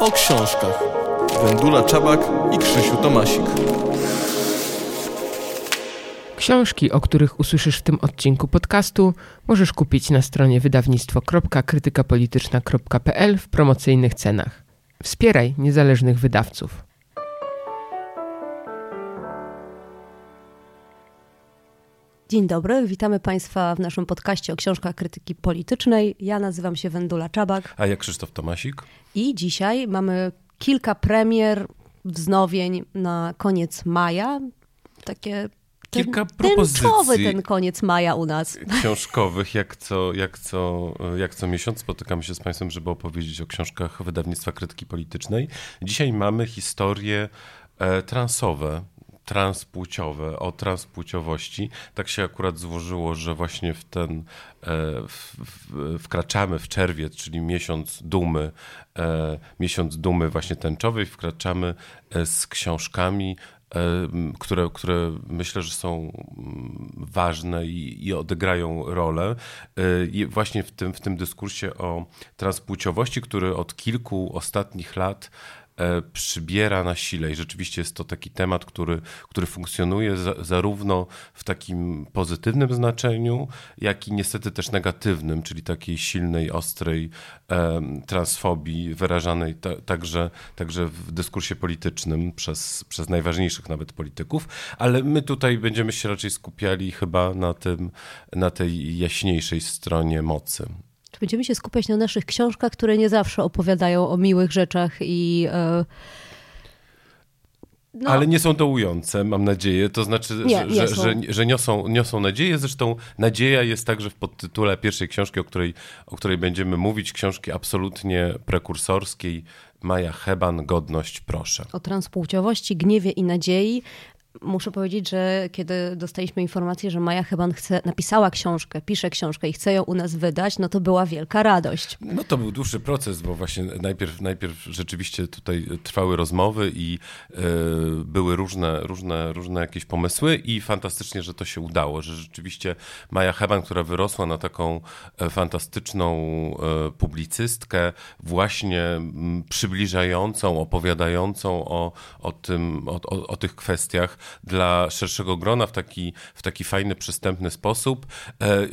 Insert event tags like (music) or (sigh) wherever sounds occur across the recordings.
o książkach. Wendula Czabak i Krzysiu Tomasik. Książki, o których usłyszysz w tym odcinku podcastu, możesz kupić na stronie wydawnictwo.krytykapolityczna.pl w promocyjnych cenach. Wspieraj niezależnych wydawców. Dzień dobry, witamy Państwa w naszym podcaście o książkach krytyki politycznej. Ja nazywam się Wendula Czabak. A ja Krzysztof Tomasik. I dzisiaj mamy kilka premier, wznowień na koniec maja. Takie kilka propozycji. Ten koniec maja u nas. (laughs) Książkowych, jak co, jak, co, jak co miesiąc spotykamy się z Państwem, żeby opowiedzieć o książkach wydawnictwa krytyki politycznej. Dzisiaj mamy historie e, transowe, transpłciowe, o transpłciowości. Tak się akurat złożyło, że właśnie w ten e, wkraczamy w czerwiec, czyli miesiąc dumy, e, miesiąc dumy właśnie tęczowej, wkraczamy e, z książkami które, które myślę, że są ważne i, i odegrają rolę. I właśnie w tym, w tym dyskursie o transpłciowości, który od kilku ostatnich lat przybiera na sile i rzeczywiście jest to taki temat, który, który funkcjonuje za, zarówno w takim pozytywnym znaczeniu, jak i niestety też negatywnym, czyli takiej silnej, ostrej e, transfobii wyrażanej ta, także, także w dyskursie politycznym przez, przez najważniejszych nawet polityków, ale my tutaj będziemy się raczej skupiali chyba na tym, na tej jaśniejszej stronie mocy. Będziemy się skupiać na naszych książkach, które nie zawsze opowiadają o miłych rzeczach i. E, no. Ale nie są dołujące, mam nadzieję. To znaczy, nie, że, nie że, że, że, niosą, niosą nadzieję. Zresztą nadzieja jest także w podtytule pierwszej książki, o której, o której będziemy mówić, książki absolutnie prekursorskiej. Maja Heban, Godność, proszę. O transpłciowości, gniewie i nadziei muszę powiedzieć, że kiedy dostaliśmy informację, że Maja chyba chce, napisała książkę, pisze książkę i chce ją u nas wydać, no to była wielka radość. No to był dłuższy proces, bo właśnie najpierw, najpierw rzeczywiście tutaj trwały rozmowy i y, były różne, różne, różne jakieś pomysły i fantastycznie, że to się udało, że rzeczywiście Maja Heban, która wyrosła na taką e, fantastyczną y, publicystkę, właśnie przybliżającą, opowiadającą o, o, tym, o, o, o tych kwestiach, dla szerszego grona w taki, w taki fajny, przystępny sposób e,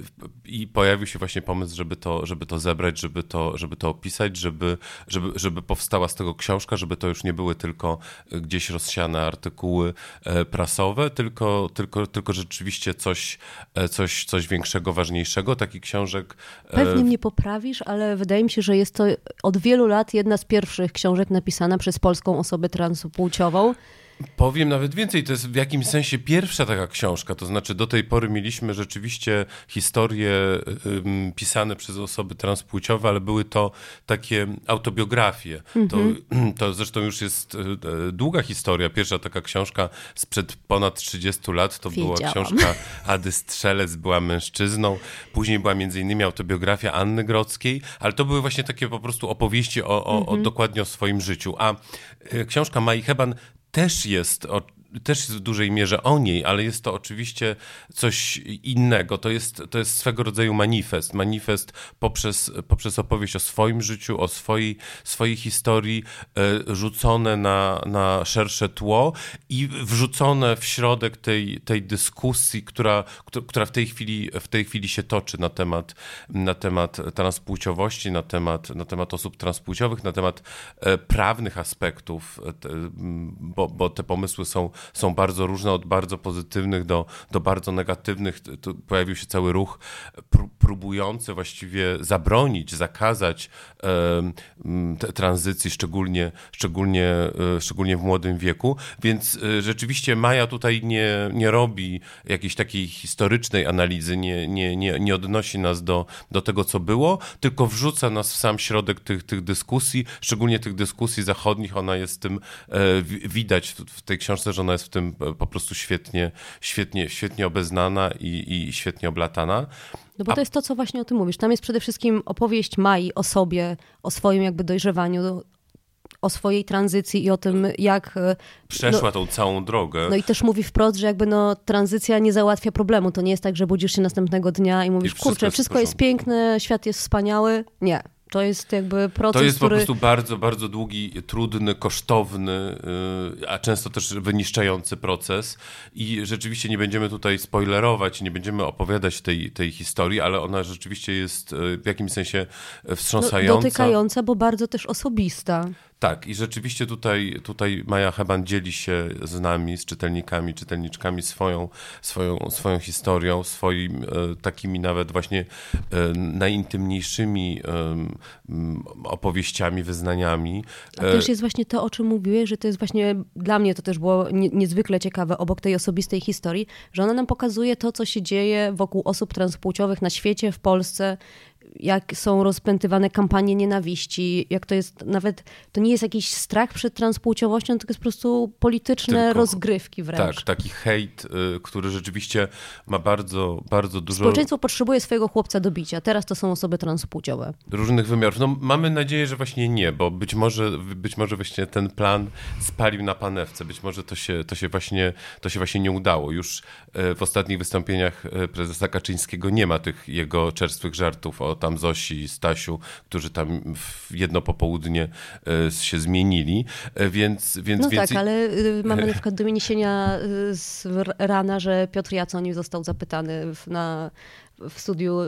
i pojawił się właśnie pomysł, żeby to, żeby to zebrać, żeby to, żeby to opisać, żeby, żeby, żeby powstała z tego książka, żeby to już nie były tylko gdzieś rozsiane artykuły e, prasowe, tylko, tylko, tylko rzeczywiście coś, e, coś, coś większego, ważniejszego. Taki książek... Pewnie mnie poprawisz, ale wydaje mi się, że jest to od wielu lat jedna z pierwszych książek napisana przez polską osobę transpłciową. Powiem nawet więcej, to jest w jakimś sensie pierwsza taka książka, to znaczy do tej pory mieliśmy rzeczywiście historie um, pisane przez osoby transpłciowe, ale były to takie autobiografie. Mm -hmm. to, mhm. to zresztą już jest e, długa historia. Pierwsza taka książka sprzed ponad 30 lat to Wiedziałam. była książka Ady Strzelec, była mężczyzną. Później była między innymi autobiografia Anny Grodzkiej, ale to były właśnie takie po prostu opowieści o, o, mm -hmm. o mhm. dokładnie o swoim życiu. A e, książka Mai Heban też jest też jest w dużej mierze o niej, ale jest to oczywiście coś innego. To jest, to jest swego rodzaju manifest. Manifest poprzez, poprzez opowieść o swoim życiu, o swojej, swojej historii, e, rzucone na, na szersze tło i wrzucone w środek tej, tej dyskusji, która, która w, tej chwili, w tej chwili się toczy na temat, na temat transpłciowości, na temat, na temat osób transpłciowych, na temat e, prawnych aspektów, e, bo, bo te pomysły są są bardzo różne, od bardzo pozytywnych do, do bardzo negatywnych. Tu pojawił się cały ruch próbujący właściwie zabronić, zakazać e, tranzycji, szczególnie, szczególnie, e, szczególnie w młodym wieku. Więc e, rzeczywiście Maja tutaj nie, nie robi jakiejś takiej historycznej analizy, nie, nie, nie, nie odnosi nas do, do tego, co było, tylko wrzuca nas w sam środek tych, tych dyskusji, szczególnie tych dyskusji zachodnich. Ona jest tym, e, widać w tej książce, że ona jest w tym po prostu świetnie, świetnie, świetnie obeznana i, i świetnie oblatana. No bo A... to jest to, co właśnie o tym mówisz. Tam jest przede wszystkim opowieść Mai o sobie, o swoim jakby dojrzewaniu, o swojej tranzycji i o tym, jak... E, Przeszła no, tą całą drogę. No i też mówi wprost, że jakby no tranzycja nie załatwia problemu. To nie jest tak, że budzisz się następnego dnia i mówisz, I wszystko kurczę, wszystko jest piękne, świat jest wspaniały. Nie To jest jakby proces, To jest który... po prostu bardzo, bardzo długi, trudny, kosztowny, yy, a często też wyniszczający proces. I rzeczywiście nie będziemy tutaj spoilerować, nie będziemy opowiadać tej, tej historii, ale ona rzeczywiście jest yy, w jakimś sensie no, wstrząsająca. Dotykająca, bo bardzo też osobista. Tak, i rzeczywiście tutaj, tutaj Maja Heban dzieli się z nami, z czytelnikami, czytelniczkami swoją, swoją, swoją historią, swoimi e, takimi nawet właśnie e, najintymniejszymi opowieściami, wyznaniami. A też jest właśnie to, o czym mówiłeś, że to jest właśnie, dla mnie to też było nie, niezwykle ciekawe, obok tej osobistej historii, że ona nam pokazuje to, co się dzieje wokół osób transpłciowych na świecie, w Polsce, jak są rozpętywane kampanie nienawiści, jak to jest nawet, to nie jest jakiś strach przed transpłciowością, tylko jest po prostu polityczne Tylko, rozgrywki wręcz. Tak, taki hejt, y, który rzeczywiście ma bardzo, bardzo dużo... Społeczeństwo potrzebuje swojego chłopca do bicia, teraz to są osoby transpłciowe. Różnych wymiarów. No mamy nadzieję, że właśnie nie, bo być może, być może właśnie ten plan spalił na panewce, być może to się, to się, właśnie, to się właśnie nie udało. Już y, w ostatnich wystąpieniach y, prezesa Kaczyńskiego nie ma tych jego czerstwych żartów o tam Zosi, Stasiu, którzy tam w jedno popołudnie e, się zmienili, e, więc... więc no więc... tak, ale y, mamy (laughs) na przykład doniesienia y, z rana, że Piotr Jaconi został zapytany na w studiu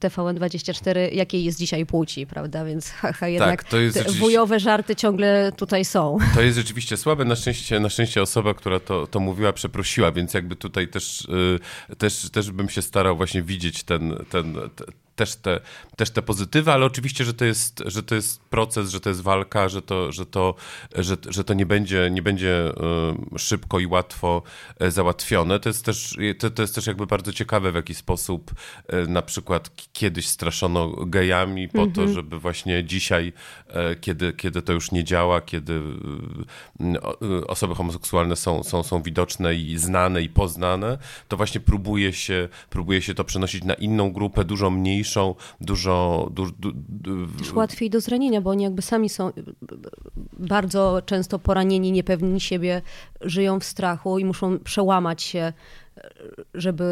TVN24, jakiej jest dzisiaj płci, prawda? Więc haha, jednak tak, to jest te wujowe żarty ciągle tutaj są. To jest rzeczywiście słabe. Na szczęście, na szczęście osoba, która to, to mówiła, przeprosiła, więc jakby tutaj też, yy, też, też bym się starał właśnie widzieć ten, ten, też te, też te pozytywy, ale oczywiście, że to jest, że to jest proces, że to jest walka, że to, że to, że, że to nie będzie, nie będzie szybko i łatwo e, załatwione. To jest też, to, to jest też jakby bardzo ciekawe, w jaki sposób e, na przykład kiedyś straszono gejami po to, mhm. żeby właśnie dzisiaj, e, kiedy, kiedy to już nie działa, kiedy osoby homoseksualne są, są, są widoczne i znane i poznane, to właśnie próbuje się, próbuje się to przenosić na inną grupę, dużo mniejszą, mniejszą, dużo... Du, du, du, Też łatwiej do zranienia, bo oni jakby sami są bardzo często poranieni, niepewni siebie, żyją w strachu i muszą przełamać się, żeby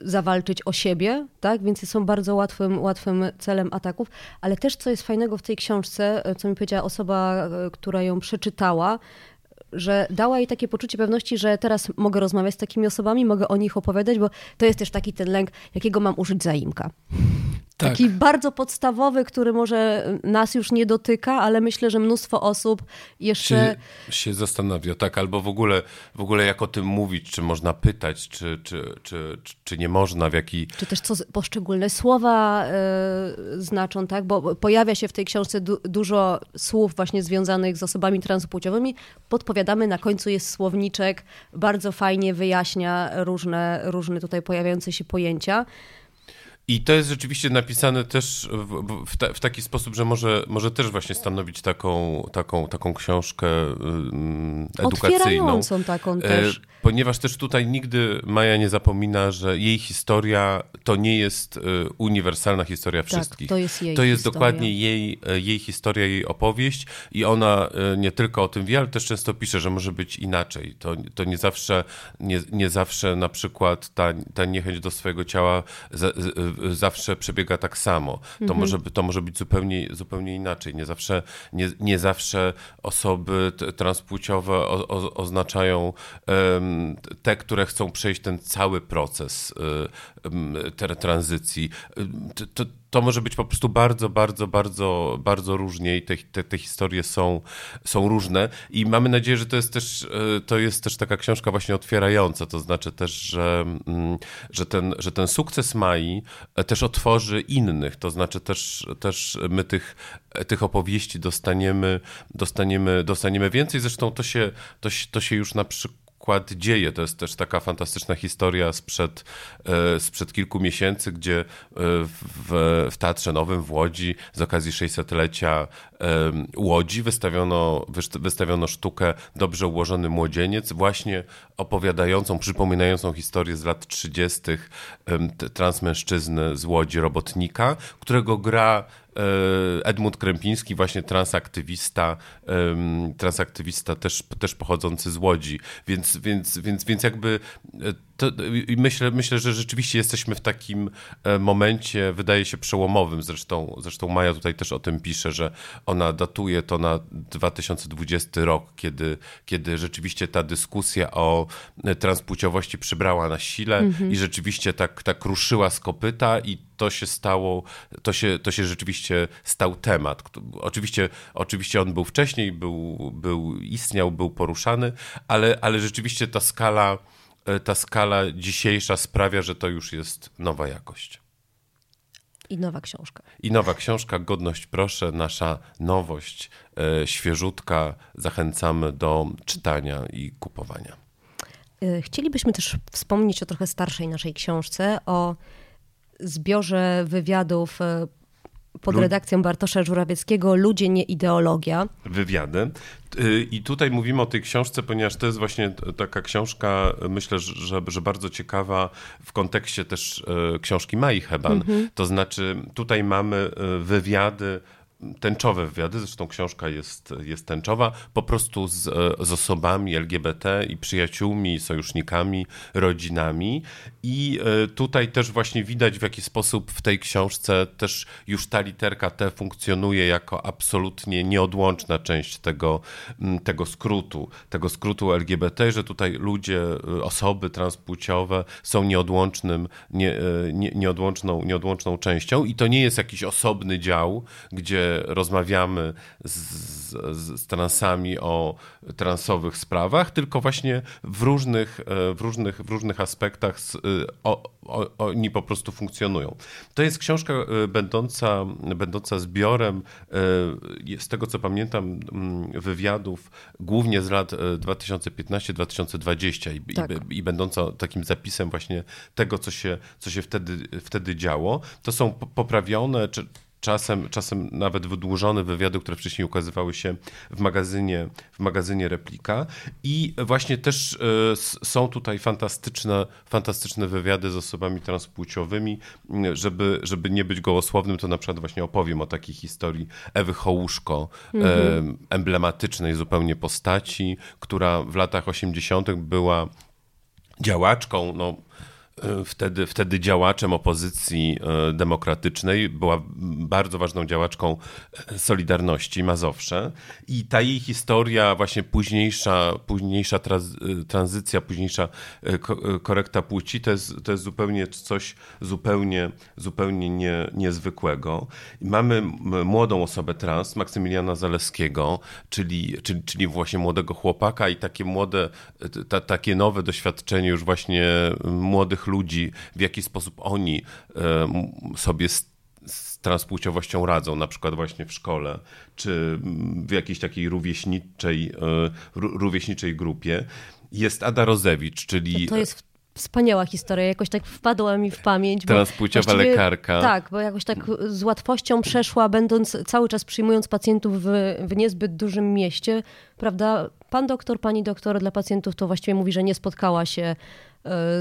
zawalczyć o siebie, tak? Więc są bardzo łatwym, łatwym celem ataków. Ale też, co jest fajnego w tej książce, co mi powiedziała osoba, która ją przeczytała, że dała jej takie poczucie pewności, że teraz mogę rozmawiać z takimi osobami, mogę o nich opowiadać, bo to jest też taki ten lęk, jakiego mam użyć zaimka. Tak. Taki bardzo podstawowy, który może nas już nie dotyka, ale myślę, że mnóstwo osób jeszcze. Się, się zastanawia, tak, albo w ogóle, w ogóle jak o tym mówić, czy można pytać, czy, czy, czy, czy nie można, w jaki. Czy też co poszczególne słowa y, znaczą, tak? Bo pojawia się w tej książce du dużo słów właśnie związanych z osobami transpłciowymi. Podpowiadamy, na końcu jest słowniczek, bardzo fajnie wyjaśnia różne, różne tutaj pojawiające się pojęcia. I to jest rzeczywiście napisane też w, w, ta, w, taki sposób, że może, może też właśnie stanowić taką, taką, taką książkę um, edukacyjną. Taką e, też. Ponieważ też tutaj nigdy Maja nie zapomina, że jej historia to nie jest e, uniwersalna historia tak, wszystkich. To jest jej To jest historia. dokładnie jej, e, jej historia, jej opowieść i ona nie tylko o tym wie, ale też często pisze, że może być inaczej. To, to nie, zawsze, nie, nie zawsze na przykład ta, ta niechęć do swojego ciała zawsze przebiega tak samo. To, mhm. może, to może być zupełnie, zupełnie inaczej. Nie zawsze, nie, nie zawsze osoby transpłciowe o, o, oznaczają um, te, które chcą przejść ten cały proces um, tranzycji. To, to może być po prostu bardzo, bardzo, bardzo, bardzo różnie i te, te, te, historie są, są różne. I mamy nadzieję, że to jest też, e, to jest też taka książka właśnie otwierająca, to znaczy też, że, mm, że, ten, że ten sukces Mai e, też otworzy innych, to znaczy też, też my tych, tych opowieści dostaniemy, dostaniemy, dostaniemy więcej, zresztą to się, to, to się już na przykład dzieje. To jest też taka fantastyczna historia sprzed, e, sprzed kilku miesięcy, gdzie e, w, w Teatrze Nowym w Łodzi z okazji 600-lecia Łodzi wystawiono, wystawiono sztukę Dobrze ułożony młodzieniec, właśnie opowiadającą, przypominającą historię z lat 30. transmężczyzny z Łodzi, robotnika, którego gra E, Edmund Krępiński, właśnie transaktywista, transaktywista też, też pochodzący z Łodzi, więc, więc, więc, więc jakby e, to, myślę, myślę, że rzeczywiście jesteśmy w takim e, momencie, wydaje się przełomowym. Zresztą, zresztą Maja tutaj też o tym pisze, że ona datuje to na 2020 rok, kiedy, kiedy rzeczywiście ta dyskusja o transpłciowości przybrała na sile mhm. i rzeczywiście tak, tak ruszyła z kopyta i to się stało, to się, to się rzeczywiście stał temat. Oczywiście, oczywiście on był wcześniej, był, był, istniał, był poruszany, ale, ale rzeczywiście ta skala, e, ta skala dzisiejsza sprawia, że to już jest nowa jakość. I nowa książka. I nowa książka, Godność proszę, nasza nowość, e, świeżutka. Zachęcamy do czytania i kupowania. E, chcielibyśmy też wspomnieć o trochę starszej naszej książce, o zbiorze wywiadów e, pod redakcją Bartosza Żurawieckiego Ludzie, nie ideologia. Wywiady. Y, I tutaj mówimy o tej książce, ponieważ to jest właśnie taka książka, myślę, że, że bardzo ciekawa w kontekście też e, książki Mai Heban. Mhm. To znaczy, tutaj mamy e, wywiady tęczowe wywiady, zresztą książka jest, jest tęczowa, po prostu z, z osobami LGBT i przyjaciółmi, sojusznikami, rodzinami. I e, tutaj też właśnie widać, w jaki sposób w tej książce też już ta literka T funkcjonuje jako absolutnie nieodłączna część tego, tego skrótu, tego skrótu LGBT, że tutaj ludzie, e, osoby transpłciowe są nieodłącznym, nie, e, nie, nieodłączną, nieodłączną częścią i to nie jest jakiś osobny dział, gdzie rozmawiamy z, z, z transami o transowych sprawach, tylko właśnie w różnych, e, w różnych, w różnych aspektach z, e, o, o, oni po prostu funkcjonują. To jest książka e, będąca, będąca zbiorem, z tego co pamiętam, wywiadów głównie z lat 2015-2020 i, tak. i, i, będąca takim zapisem właśnie tego, co się, co się wtedy, wtedy działo. To są poprawione, czy czasem, czasem nawet wydłużone wywiady, które wcześniej ukazywały się w magazynie, w magazynie Replika. I właśnie też y, są tutaj fantastyczne, fantastyczne wywiady z osobami transpłciowymi. Żeby, żeby nie być gołosłownym, to na przykład właśnie opowiem o takiej historii Ewy Hołuszko, mhm. y, emblematycznej zupełnie postaci, która w latach 80. była działaczką, no E, wtedy, wtedy działaczem opozycji e, demokratycznej, była bardzo ważną działaczką e, Solidarności Mazowsze i ta jej historia, właśnie późniejsza, późniejsza tranzycja, późniejsza korekta płci, to jest, to jest zupełnie coś zupełnie, zupełnie nie, niezwykłego. Mamy młodą osobę trans, Maksymiliana Zaleskiego, czyli, czyli, czyli właśnie młodego chłopaka i takie młode, ta, takie nowe doświadczenie już właśnie młodych ludzi, w jaki sposób oni sobie z, z transpłciowością radzą, na przykład właśnie w szkole, czy w jakiejś takiej rówieśniczej, e, rówieśniczej grupie. Jest Ada Rozewicz, czyli... To jest wspaniała historia, jakoś tak wpadła mi w pamięć. Transpłciowa lekarka. Tak, bo jakoś tak z łatwością przeszła, będąc cały czas przyjmując pacjentów w, w niezbyt dużym mieście, prawda? Pan doktor, pani doktor dla pacjentów to właściwie mówi, że nie spotkała się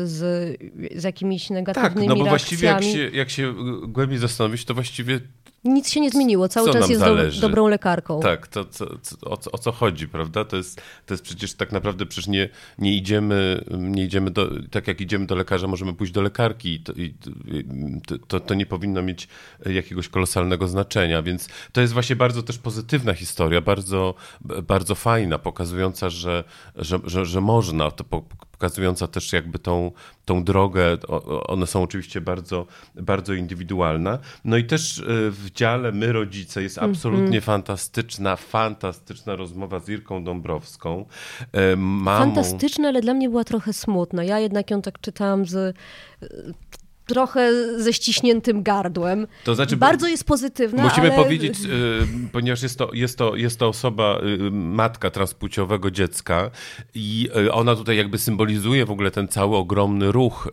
z, z jakimiś negatywnymi Tak, no bo właściwie jak się, jak się głębiej zastanowić, to właściwie nic się nie zmieniło, cały czas jest do, dobrą lekarką. Tak, to, to, to, o, co, o co chodzi, prawda? To jest, to jest przecież tak naprawdę przecież nie, nie idziemy, nie idziemy do, tak jak idziemy do lekarza, możemy pójść do lekarki i to, i to, to nie powinno mieć jakiegoś kolosalnego znaczenia, więc to jest właśnie bardzo też pozytywna historia, bardzo, bardzo fajna, pokazująca, że, że, że, że można, to pokazująca też jakby tą, tą drogę. One są oczywiście bardzo, bardzo indywidualne. No i też e, w dziale My Rodzice jest mhm. absolutnie mm -hmm. fantastyczna, fantastyczna rozmowa z Irką Dąbrowską. E, mamą... Fantastyczna, ale dla mnie była trochę smutna. Ja jednak ją tak czytałam z trochę ze ściśniętym gardłem. To znaczy, Bardzo jest pozytywna, Musimy ale... powiedzieć, y, ponieważ jest to, jest, to, jest to osoba, y, matka transpłciowego dziecka i y, ona tutaj jakby symbolizuje w ogóle ten cały ogromny ruch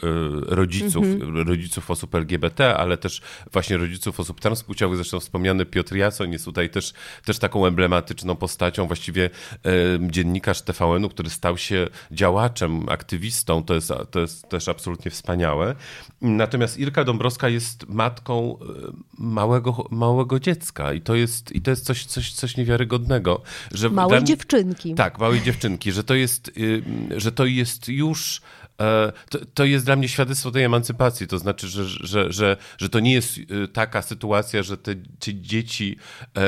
rodziców, mhm. rodziców osób LGBT, ale też właśnie rodziców osób transpłciowych. Zresztą wspomniany Piotr Jason jest tutaj też, też taką emblematyczną postacią, właściwie dziennikarz TVN-u, który stał się działaczem, aktywistą. To jest, to jest też absolutnie wspaniałe. Natomiast Irka Dąbrowska jest matką e, małego, małego dziecka i to jest, i to jest coś, coś, coś niewiarygodnego. Że małej dziewczynki. Tak, małej dziewczynki, że to jest, y, że to jest już to, to jest dla mnie świadectwo tej emancypacji. To znaczy, że, że, że, że to nie jest e, taka sytuacja, że te, te dzieci e,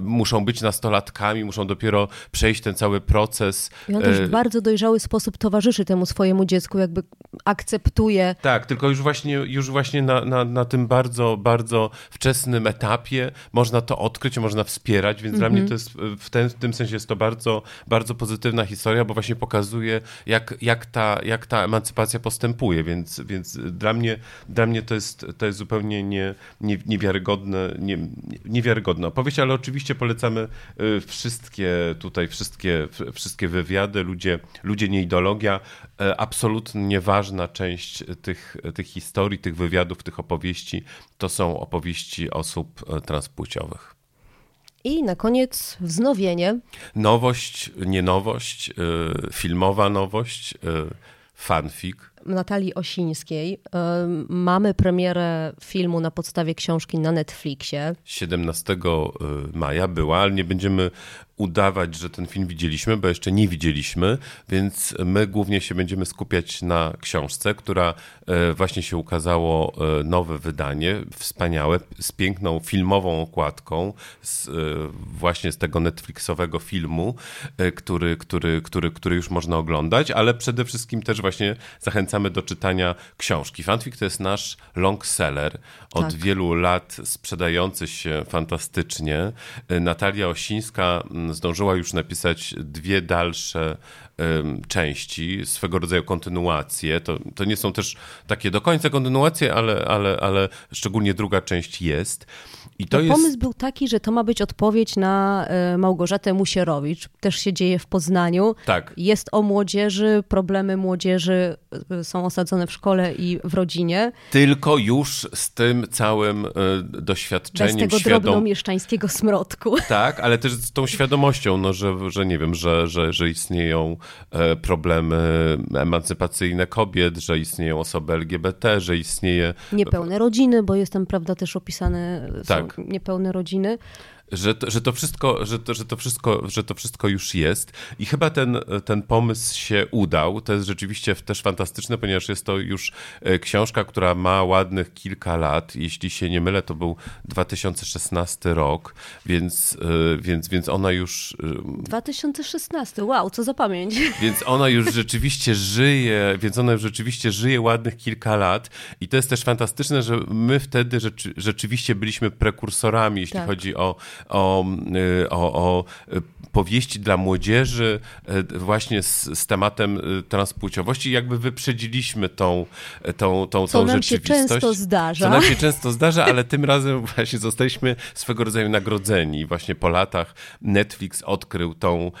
muszą być nastolatkami, muszą dopiero przejść ten cały proces. I on też e, w bardzo dojrzały sposób towarzyszy temu swojemu dziecku, jakby akceptuje. Tak, tylko już właśnie, już właśnie na, na, na tym bardzo, bardzo wczesnym etapie można to odkryć, można wspierać, więc dla mnie to jest w, ten, w tym sensie jest to bardzo, bardzo pozytywna historia, bo właśnie pokazuje, jak, jak, ta, jak ta emancypacja postępuje, więc, więc dla, mnie, dla mnie to jest, to jest zupełnie nie, nie, niewiarygodne, nie, niewiarygodna opowieść, ale oczywiście polecamy y, wszystkie tutaj, wszystkie, wszystkie wywiady, ludzie, ludzie nie ideologia, e, absolutnie ważna część tych, tych historii, tych wywiadów, tych opowieści, to są opowieści osób e, transpłciowych. I na koniec wznowienie. Nowość, nie nowość, y, filmowa nowość, y, fanfic. Natalii Osińskiej. Mamy premierę filmu na podstawie książki na Netflixie. 17 maja była, ale nie będziemy udawać, że ten film widzieliśmy, bo jeszcze nie widzieliśmy, więc my głównie się będziemy skupiać na książce, która e, właśnie się ukazało e, nowe wydanie, wspaniałe, z piękną filmową okładką, z, e, właśnie z tego Netflixowego filmu, e, który, który, który, który już można oglądać, ale przede wszystkim też właśnie zachęcamy do czytania książki. Fanfic to jest nasz long seller, od Tak. wielu lat sprzedający się fantastycznie. E, Natalia Osińska mm, zdążyła już napisać dwie dalsze em, części, swego rodzaju kontynuacje. To, to nie są też takie do końca kontynuacje, ale, ale, ale szczególnie druga część jest. I to No, jest... Pomysł był taki, że to ma być odpowiedź na e, Małgorzatę Musierowicz. Też się dzieje w Poznaniu. Tak. Jest o młodzieży, problemy młodzieży e, są osadzone w szkole i w rodzinie. Tylko już z tym całym e, Bez doświadczeniem tego świadom... drobnomieszczańskiego smrodku. (laughs) Tak, ale też z tą świadomością, no, że, że nie wiem, że, że, że istnieją problemy emancypacyjne kobiet, że istnieją osoby LGBT, że istnieje Niepełne rodziny, bo jest tam, prawda, też opisane Tak. Są niepełne rodziny. Że to, że to wszystko, że to, że to wszystko, że to wszystko już jest i chyba ten, ten pomysł się udał. To jest rzeczywiście też fantastyczne, ponieważ jest to już e, książka, która ma ładnych kilka lat. Jeśli się nie mylę, to był 2016 rok, więc, e, więc, więc ona już e, 2016, wow, co za pamięć. (laughs) Więc ona już rzeczywiście żyje, więc ona już rzeczywiście żyje ładnych kilka lat i to jest też fantastyczne, że my wtedy rzeczy, rzeczywiście byliśmy prekursorami, jeśli Tak. chodzi o, o, y, o, o y, powieści dla młodzieży y, właśnie z, z tematem transpłciowości. Jakby wyprzedziliśmy tą, tą, tą, Co tą nam się rzeczywistość. często zdarza. Co nam się często zdarza, ale tym razem (laughs) właśnie zostaliśmy swego rodzaju nagrodzeni. Właśnie po latach Netflix odkrył tą,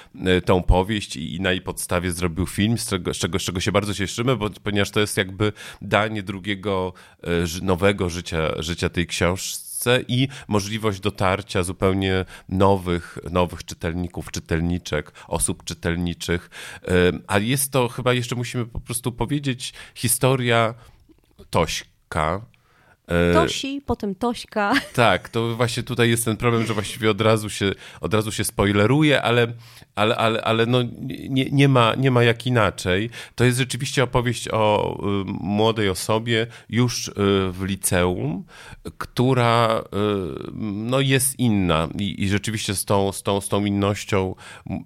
tą powieść i, i na jej podstawie zrobił film, z czego, z czego, z czego się bardzo cieszymy, bo, ponieważ to jest jakby danie drugiego, nowego życia, życia tej i możliwość dotarcia zupełnie nowych, nowych czytelników, czytelniczek, osób czytelniczych. A jest to chyba jeszcze musimy po prostu powiedzieć historia Tośka. E, Tosi, potem Tośka. (laughs) tak, to właśnie tutaj jest ten problem, że właściwie od razu się, od razu się spoileruje, ale, ale, ale, ale no nie, nie, ma, nie ma jak inaczej. To jest rzeczywiście opowieść o y, młodej osobie już y, w liceum, która y, no, jest inna i, i rzeczywiście z tą, z, tą, z tą innością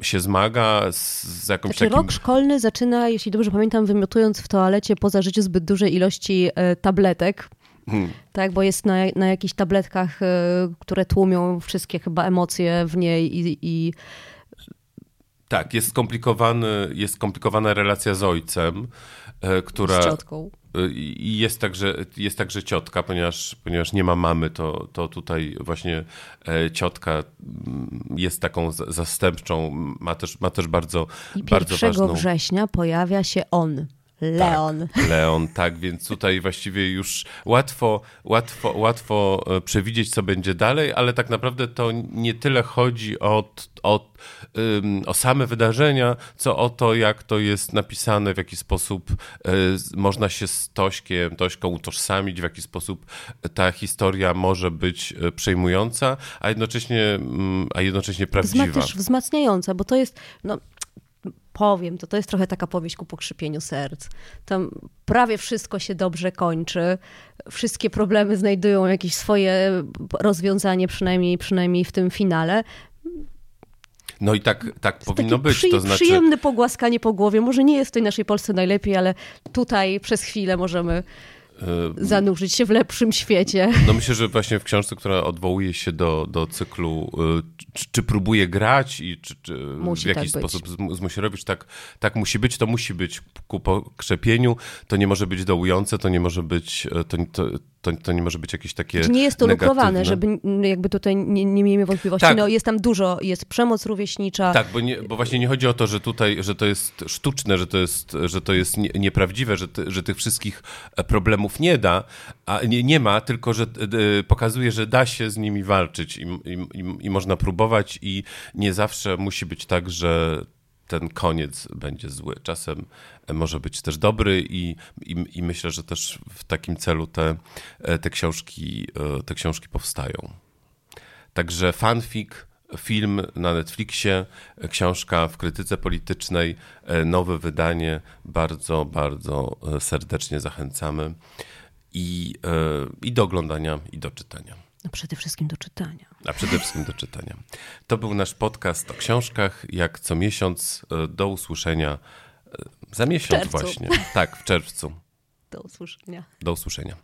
się zmaga, z, z jakimś Znaczy, takim... rok szkolny zaczyna, jeśli dobrze pamiętam, wymiotując w toalecie poza życiu zbyt dużej ilości e, tabletek. Hmm. Tak, bo jest na, na jakichś tabletkach, e, które tłumią wszystkie chyba emocje w niej i, i Tak, jest skomplikowany, jest skomplikowana relacja z ojcem, e, która... z ciotką. I i jest także, jest także ciotka, ponieważ, ponieważ nie ma mamy, to, to tutaj właśnie e, ciotka mm, jest taką zastępczą, ma też, ma też bardzo, I bardzo 1 ważną... września pojawia się on, Leon. Tak, Leon, tak, więc tutaj właściwie już łatwo, łatwo, łatwo e, przewidzieć, co będzie dalej, ale tak naprawdę to nie tyle chodzi o, o, o same wydarzenia, co o to, jak to jest napisane, w jaki sposób e, można się z Tośkiem, Tośką utożsamić, w jaki sposób ta historia może być e, przejmująca, a jednocześnie, mm, a jednocześnie prawdziwa. Też wzmacniająca, bo to jest, no, powiem, to to jest trochę taka powieść ku pokrzypieniu serc. Tam prawie wszystko się dobrze kończy, wszystkie problemy znajdują jakieś swoje rozwiązanie, przynajmniej, przynajmniej w tym finale. No i tak, tak powinno być. przy, To znaczy, Przyjemne pogłaskanie po głowie. Może nie jest w tej naszej Polsce najlepiej, ale tutaj przez chwilę możemy y, zanurzyć się w lepszym świecie. No myślę, że właśnie w książce, która odwołuje się do, do cyklu, y, czy, czy próbuje grać i czy, czy w jakiś tak sposób zmu- zmusi robić, tak, tak musi być, to musi być ku pokrzepieniu, to nie może być dołujące, to nie może być, y, to, to, to, to nie może być jakieś takie Nie jest to negatywne. lukrowane, żeby jakby tutaj nie, nie miejmy wątpliwości. Tak. No, jest tam dużo, jest przemoc rówieśnicza. Tak, bo, nie, bo właśnie nie chodzi o to, że tutaj, że to jest sztuczne, że to jest, że to jest nie, nieprawdziwe, że, ty, że tych wszystkich e, problemów nie da, a nie, nie ma, tylko że e, pokazuje, że da się z nimi walczyć i, i, i, i można próbować i nie zawsze musi być tak, że ten koniec będzie zły. Czasem e, może być też dobry i, i, i myślę, że też w takim celu te, e, te, książki, e, te książki powstają. Także fanfic, film na Netflixie, książka w krytyce politycznej, nowe wydanie. Bardzo, bardzo serdecznie zachęcamy. I, I do oglądania, i do czytania. No przede wszystkim do czytania. A przede wszystkim do czytania. To był nasz podcast o książkach. Jak co miesiąc, e, do usłyszenia e, za miesiąc właśnie. Tak, w czerwcu. (laughs) Do usłyszenia. Do usłyszenia.